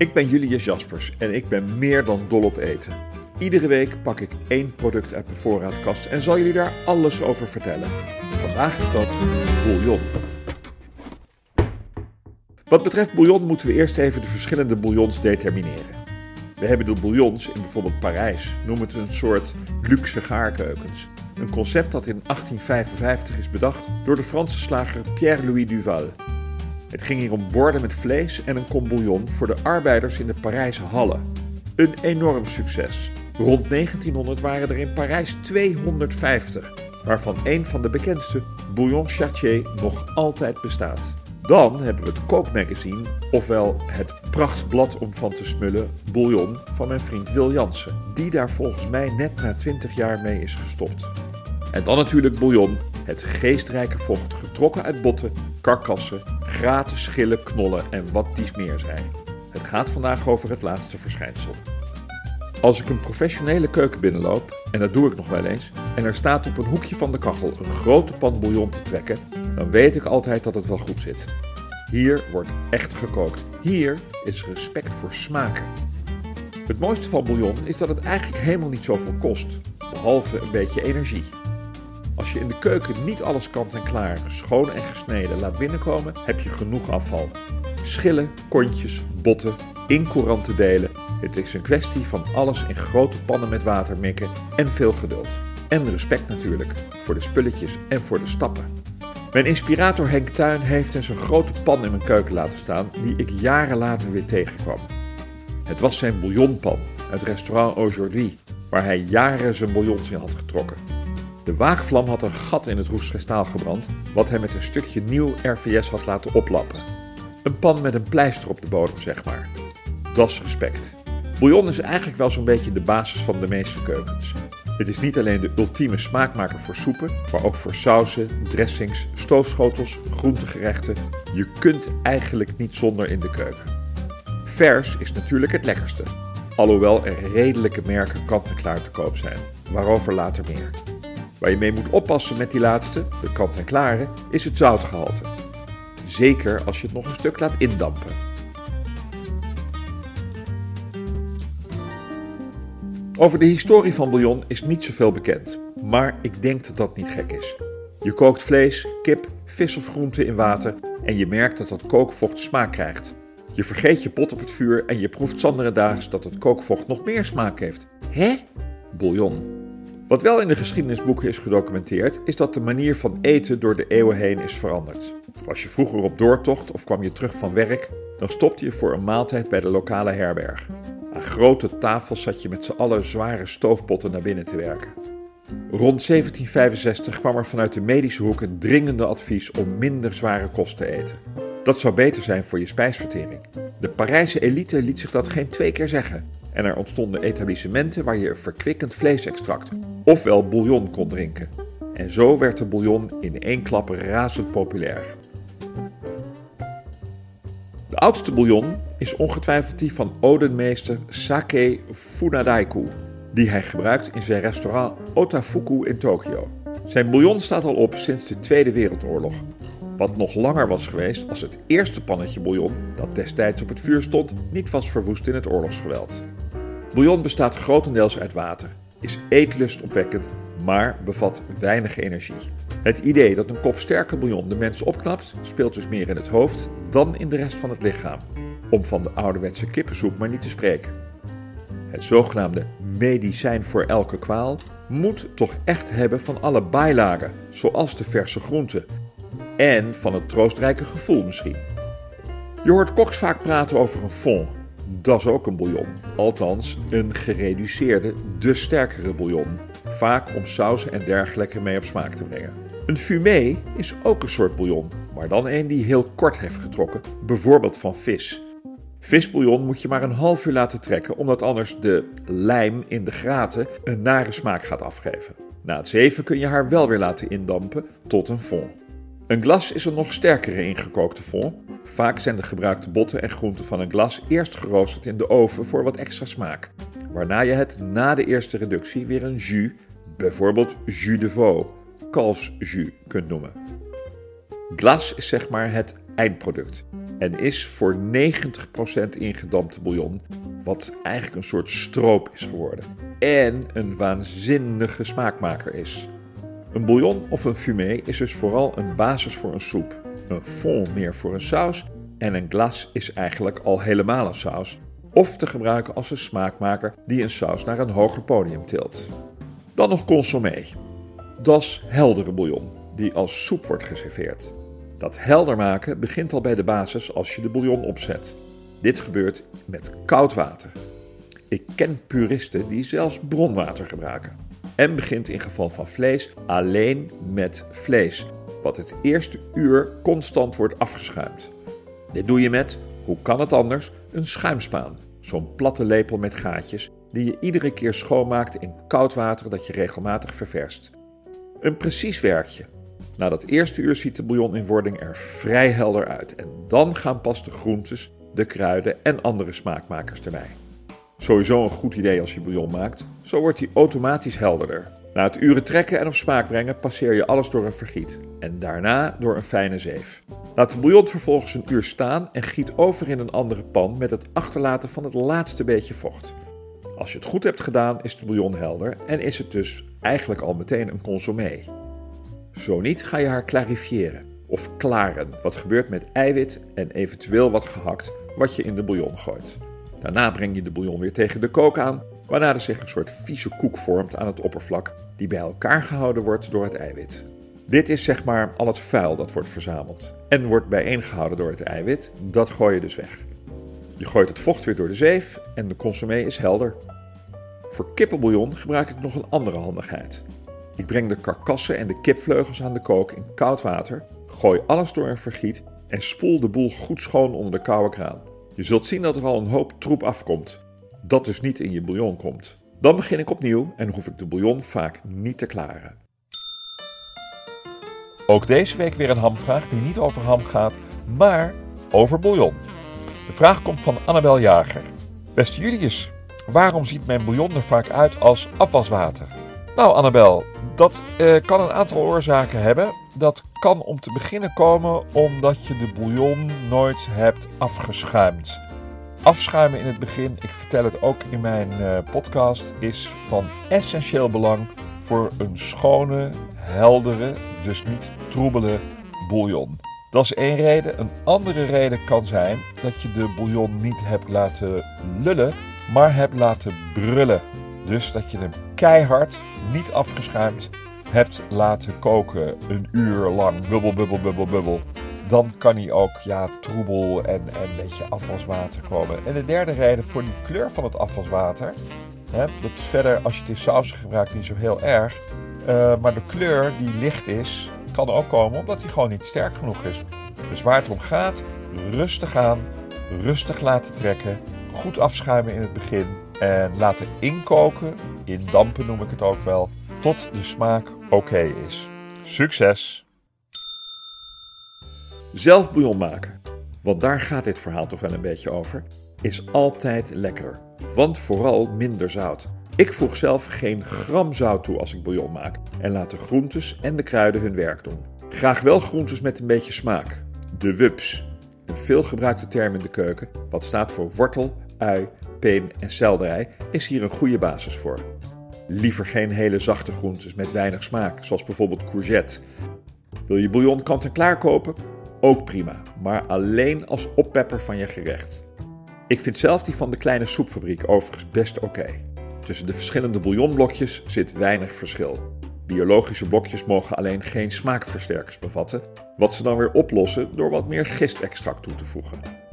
Ik ben Julius Jaspers en ik ben meer dan dol op eten. Iedere week pak ik één product uit mijn voorraadkast en zal jullie daar alles over vertellen. Vandaag is dat bouillon. Wat betreft bouillon moeten we eerst even de verschillende bouillons determineren. We hebben de bouillons in bijvoorbeeld Parijs, noem het een soort luxe gaarkeukens. Een concept dat in 1855 is bedacht door de Franse slager Pierre-Louis Duval. Het ging hier om borden met vlees en een kom bouillon voor de arbeiders in de Parijse hallen. Een enorm succes. Rond 1900 waren er in Parijs 250, waarvan een van de bekendste, Bouillon Chartier, nog altijd bestaat. Dan hebben we het kookmagazine, ofwel het prachtblad om van te smullen, Bouillon van mijn vriend Wil Jansen, die daar volgens mij net na 20 jaar mee is gestopt. En dan natuurlijk Bouillon, het geestrijke vocht getrokken uit botten, karkassen, graten, schillen, knollen en wat dies meer zijn. Het gaat vandaag over het laatste verschijnsel. Als ik een professionele keuken binnenloop, en dat doe ik nog wel eens, en er staat op een hoekje van de kachel een grote pan bouillon te trekken, dan weet ik altijd dat het wel goed zit. Hier wordt echt gekookt. Hier is respect voor smaken. Het mooiste van bouillon is dat het eigenlijk helemaal niet zoveel kost, behalve een beetje energie. Als je in de keuken niet alles kant en klaar, schoon en gesneden laat binnenkomen, heb je genoeg afval. Schillen, kontjes, botten, in couranten delen. Het is een kwestie van alles in grote pannen met water mikken en veel geduld. En respect natuurlijk, voor de spulletjes en voor de stappen. Mijn inspirator Henk Tuin heeft eens een grote pan in mijn keuken laten staan die ik jaren later weer tegenkwam. Het was zijn bouillonpan, het restaurant Aujourd'hui, waar hij jaren zijn bouillons in had getrokken. De waagvlam had een gat in het roestgestaal gebrand, wat hij met een stukje nieuw RVS had laten oplappen. Een pan met een pleister op de bodem, zeg maar. Dat is respect. Bouillon is eigenlijk wel zo'n beetje de basis van de meeste keukens. Het is niet alleen de ultieme smaakmaker voor soepen, maar ook voor sauzen, dressings, stoofschotels, groentegerechten. Je kunt eigenlijk niet zonder in de keuken. Vers is natuurlijk het lekkerste, alhoewel er redelijke merken kant-en-klaar te koop zijn. Waarover later meer. Waar je mee moet oppassen met die laatste, de kant-en-klare, is het zoutgehalte. Zeker als je het nog een stuk laat indampen. Over de historie van bouillon is niet zoveel bekend, maar ik denk dat dat niet gek is. Je kookt vlees, kip, vis of groente in water en je merkt dat dat kookvocht smaak krijgt. Je vergeet je pot op het vuur en je proeft daags dat het kookvocht nog meer smaak heeft. Hè? Bouillon. Wat wel in de geschiedenisboeken is gedocumenteerd, is dat de manier van eten door de eeuwen heen is veranderd. Was je vroeger op doortocht of kwam je terug van werk, dan stopte je voor een maaltijd bij de lokale herberg. Aan grote tafels zat je met z'n allen zware stoofpotten naar binnen te werken. Rond 1765 kwam er vanuit de medische hoek een dringende advies om minder zware kost te eten. Dat zou beter zijn voor je spijsvertering. De Parijse elite liet zich dat geen twee keer zeggen. En er ontstonden etablissementen waar je een verkwikkend vleesextract, ofwel bouillon, kon drinken. En zo werd de bouillon in één klap razend populair. De oudste bouillon is ongetwijfeld die van odenmeester Sake Funadaiku, die hij gebruikt in zijn restaurant Otafuku in Tokio. Zijn bouillon staat al op sinds de Tweede Wereldoorlog, wat nog langer was geweest als het eerste pannetje bouillon, dat destijds op het vuur stond, niet was verwoest in het oorlogsgeweld. Bouillon bestaat grotendeels uit water, is eetlustopwekkend, maar bevat weinig energie. Het idee dat een kop sterke bouillon de mens opknapt, speelt dus meer in het hoofd dan in de rest van het lichaam. Om van de ouderwetse kippensoep maar niet te spreken. Het zogenaamde medicijn voor elke kwaal moet toch echt hebben van alle bijlagen, zoals de verse groenten. En van het troostrijke gevoel misschien. Je hoort koks vaak praten over een fond, dat is ook een bouillon. Althans, een gereduceerde, de sterkere bouillon. Vaak om sausen en dergelijke mee op smaak te brengen. Een fumé is ook een soort bouillon, maar dan een die heel kort heeft getrokken, bijvoorbeeld van vis. Visbouillon moet je maar een half uur laten trekken, omdat anders de lijm in de graten een nare smaak gaat afgeven. Na het zeven kun je haar wel weer laten indampen tot een fond. Een glas is een nog sterkere ingekookte fond. Vaak zijn de gebruikte botten en groenten van een glas eerst geroosterd in de oven voor wat extra smaak. Waarna je het na de eerste reductie weer een jus, bijvoorbeeld jus de veau, kalfsjus, kunt noemen. Glas is zeg maar het eindproduct en is voor 90% ingedampte bouillon, wat eigenlijk een soort stroop is geworden. En een waanzinnige smaakmaker is. Een bouillon of een fumé is dus vooral een basis voor een soep, een fond meer voor een saus en een glas is eigenlijk al helemaal een saus, of te gebruiken als een smaakmaker die een saus naar een hoger podium tilt. Dan nog consommé. Dat is heldere bouillon, die als soep wordt geserveerd. Dat helder maken begint al bij de basis als je de bouillon opzet. Dit gebeurt met koud water. Ik ken puristen die zelfs bronwater gebruiken. En begint in geval van vlees alleen met vlees, wat het eerste uur constant wordt afgeschuimd. Dit doe je met, hoe kan het anders, een schuimspaan. Zo'n platte lepel met gaatjes die je iedere keer schoonmaakt in koud water dat je regelmatig ververst. Een precies werkje, na dat eerste uur ziet de bouillon in wording er vrij helder uit. En dan gaan pas de groentes, de kruiden en andere smaakmakers erbij. Sowieso een goed idee als je bouillon maakt. Zo wordt hij automatisch helderder. Na het uren trekken en op smaak brengen passeer je alles door een vergiet. En daarna door een fijne zeef. Laat de bouillon vervolgens een uur staan en giet over in een andere pan met het achterlaten van het laatste beetje vocht. Als je het goed hebt gedaan is de bouillon helder en is het dus eigenlijk al meteen een consommé. Zo niet ga je haar clarifiëren of klaren, wat gebeurt met eiwit en eventueel wat gehakt wat je in de bouillon gooit. Daarna breng je de bouillon weer tegen de kook aan, waarna er zich een soort vieze koek vormt aan het oppervlak die bij elkaar gehouden wordt door het eiwit. Dit is zeg maar al het vuil dat wordt verzameld en wordt bijeengehouden door het eiwit, dat gooi je dus weg. Je gooit het vocht weer door de zeef en de consommé is helder. Voor kippenbouillon gebruik ik nog een andere handigheid. Ik breng de karkassen en de kipvleugels aan de kook in koud water, gooi alles door een vergiet en spoel de boel goed schoon onder de koude kraan. Je zult zien dat er al een hoop troep afkomt, dat dus niet in je bouillon komt. Dan begin ik opnieuw en hoef ik de bouillon vaak niet te klaren. Ook deze week weer een hamvraag die niet over ham gaat, maar over bouillon. De vraag komt van Annabel Jager. Beste Julius, waarom ziet mijn bouillon er vaak uit als afwaswater? Nou, Annabel, dat uh, kan een aantal oorzaken hebben. Dat kan om te beginnen komen omdat je de bouillon nooit hebt afgeschuimd. Afschuimen in het begin, ik vertel het ook in mijn uh, podcast, is van essentieel belang voor een schone, heldere, dus niet troebele bouillon. Dat is één reden. Een andere reden kan zijn dat je de bouillon niet hebt laten lullen, maar hebt laten brullen. Dus dat je hem keihard, niet afgeschuimd, hebt laten koken een uur lang. Bubbel, bubbel, bubbel, bubbel. Dan kan hij ook ja, troebel en, en een beetje afwaswater komen. En de derde reden voor die kleur van het afwaswater. Hè, dat is verder, als je het in gebruikt, niet zo heel erg. Uh, maar de kleur die licht is, kan ook komen omdat hij gewoon niet sterk genoeg is. Dus waar het om gaat, rustig aan, rustig laten trekken, goed afschuimen in het begin en laten inkoken, in dampen noem ik het ook wel, tot de smaak oké is. Succes! Zelf bouillon maken, want daar gaat dit verhaal toch wel een beetje over, is altijd lekkerder. Want vooral minder zout. Ik voeg zelf geen gram zout toe als ik bouillon maak en laat de groentes en de kruiden hun werk doen. Graag wel groentes met een beetje smaak. De wups, een veelgebruikte term in de keuken, wat staat voor wortel, ui, peen en selderij, is hier een goede basis voor. Liever geen hele zachte groentes met weinig smaak, zoals bijvoorbeeld courgette. Wil je bouillon kant-en-klaar kopen? Ook prima, maar alleen als oppepper van je gerecht. Ik vind zelf die van de kleine soepfabriek overigens best oké. Tussen de verschillende bouillonblokjes zit weinig verschil. Biologische blokjes mogen alleen geen smaakversterkers bevatten, wat ze dan weer oplossen door wat meer gistextract toe te voegen.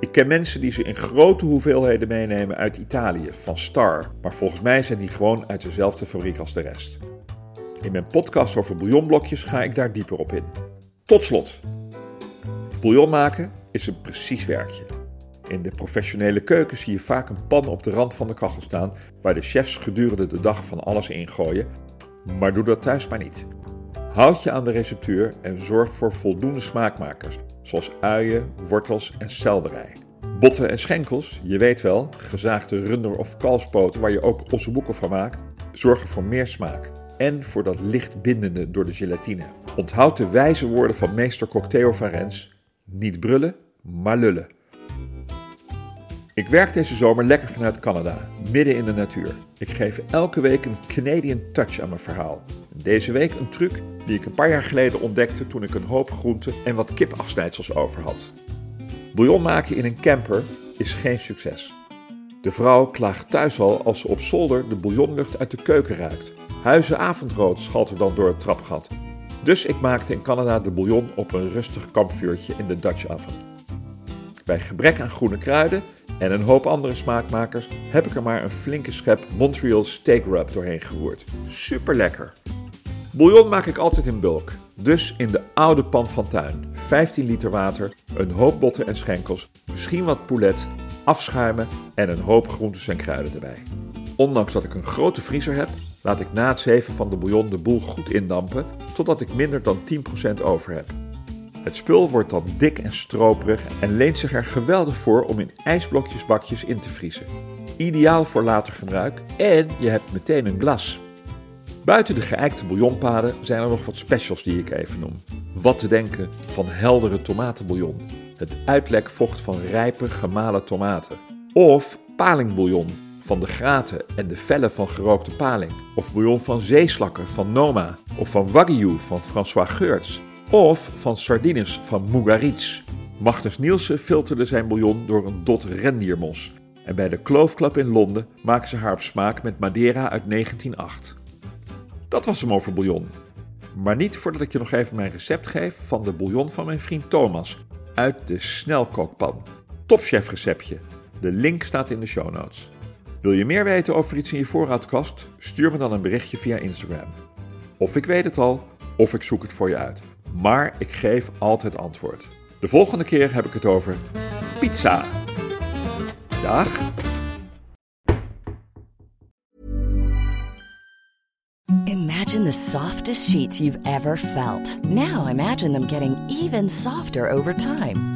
Ik ken mensen die ze in grote hoeveelheden meenemen uit Italië, van Star, maar volgens mij zijn die gewoon uit dezelfde fabriek als de rest. In mijn podcast over bouillonblokjes ga ik daar dieper op in. Tot slot. Bouillon maken is een precies werkje. In de professionele keuken zie je vaak een pan op de rand van de kachel staan waar de chefs gedurende de dag van alles ingooien, maar doe dat thuis maar niet. Houd je aan de receptuur en zorg voor voldoende smaakmakers, zoals uien, wortels en selderij. Botten en schenkels, je weet wel, gezaagde runder- of kalfspoten waar je ook ossobuco van maakt, zorgen voor meer smaak. En voor dat licht bindende door de gelatine. Onthoud de wijze woorden van meester Theo van Rens. Niet brullen, maar lullen. Ik werk deze zomer lekker vanuit Canada, midden in de natuur. Ik geef elke week een Canadian touch aan mijn verhaal. Deze week een truc die ik een paar jaar geleden ontdekte toen ik een hoop groenten en wat kipafsnijdsels over had. Bouillon maken in een camper is geen succes. De vrouw klaagt thuis al als ze op zolder de bouillonlucht uit de keuken ruikt. Huizenavondrood schalt er dan door het trapgat. Dus ik maakte in Canada de bouillon op een rustig kampvuurtje in de Dutch oven. Bij gebrek aan groene kruiden en een hoop andere smaakmakers heb ik er maar een flinke schep Montreal Steak Rub doorheen geroerd. Super lekker. Bouillon maak ik altijd in bulk, dus in de oude pan van tuin. 15 liter water, een hoop botten en schenkels, misschien wat poulet, afschuimen en een hoop groentes en kruiden erbij. Ondanks dat ik een grote vriezer heb, laat ik na het zeven van de bouillon de boel goed indampen totdat ik minder dan 10% over heb. Het spul wordt dan dik en stroperig en leent zich er geweldig voor om in ijsblokjesbakjes in te vriezen. Ideaal voor later gebruik en je hebt meteen een glas. Buiten de geëikte bouillonpaden zijn er nog wat specials die ik even noem. Wat te denken van heldere tomatenbouillon, het uitlekvocht van rijpe gemalen tomaten. Of palingbouillon van de graten en de vellen van gerookte paling. Of bouillon van zeeslakken van Noma. Of van Wagyu van François Geurts. Of van sardines van Mugaritz. Magnus Nielsen filterde zijn bouillon door een dot rendiermos. En bij de Kloofklap in Londen maken ze haar op smaak met Madeira uit 1908. Dat was hem over bouillon. Maar niet voordat ik je nog even mijn recept geef van de bouillon van mijn vriend Thomas uit de snelkookpan. Topchef receptje. De link staat in de show notes. Wil je meer weten over iets in je voorraadkast? Stuur me dan een berichtje via Instagram. Of ik weet het al, of ik zoek het voor je uit. Maar ik geef altijd antwoord. De volgende keer heb ik het over pizza. Dag. Imagine the softest sheets you've ever felt. Now imagine them getting even softer over time.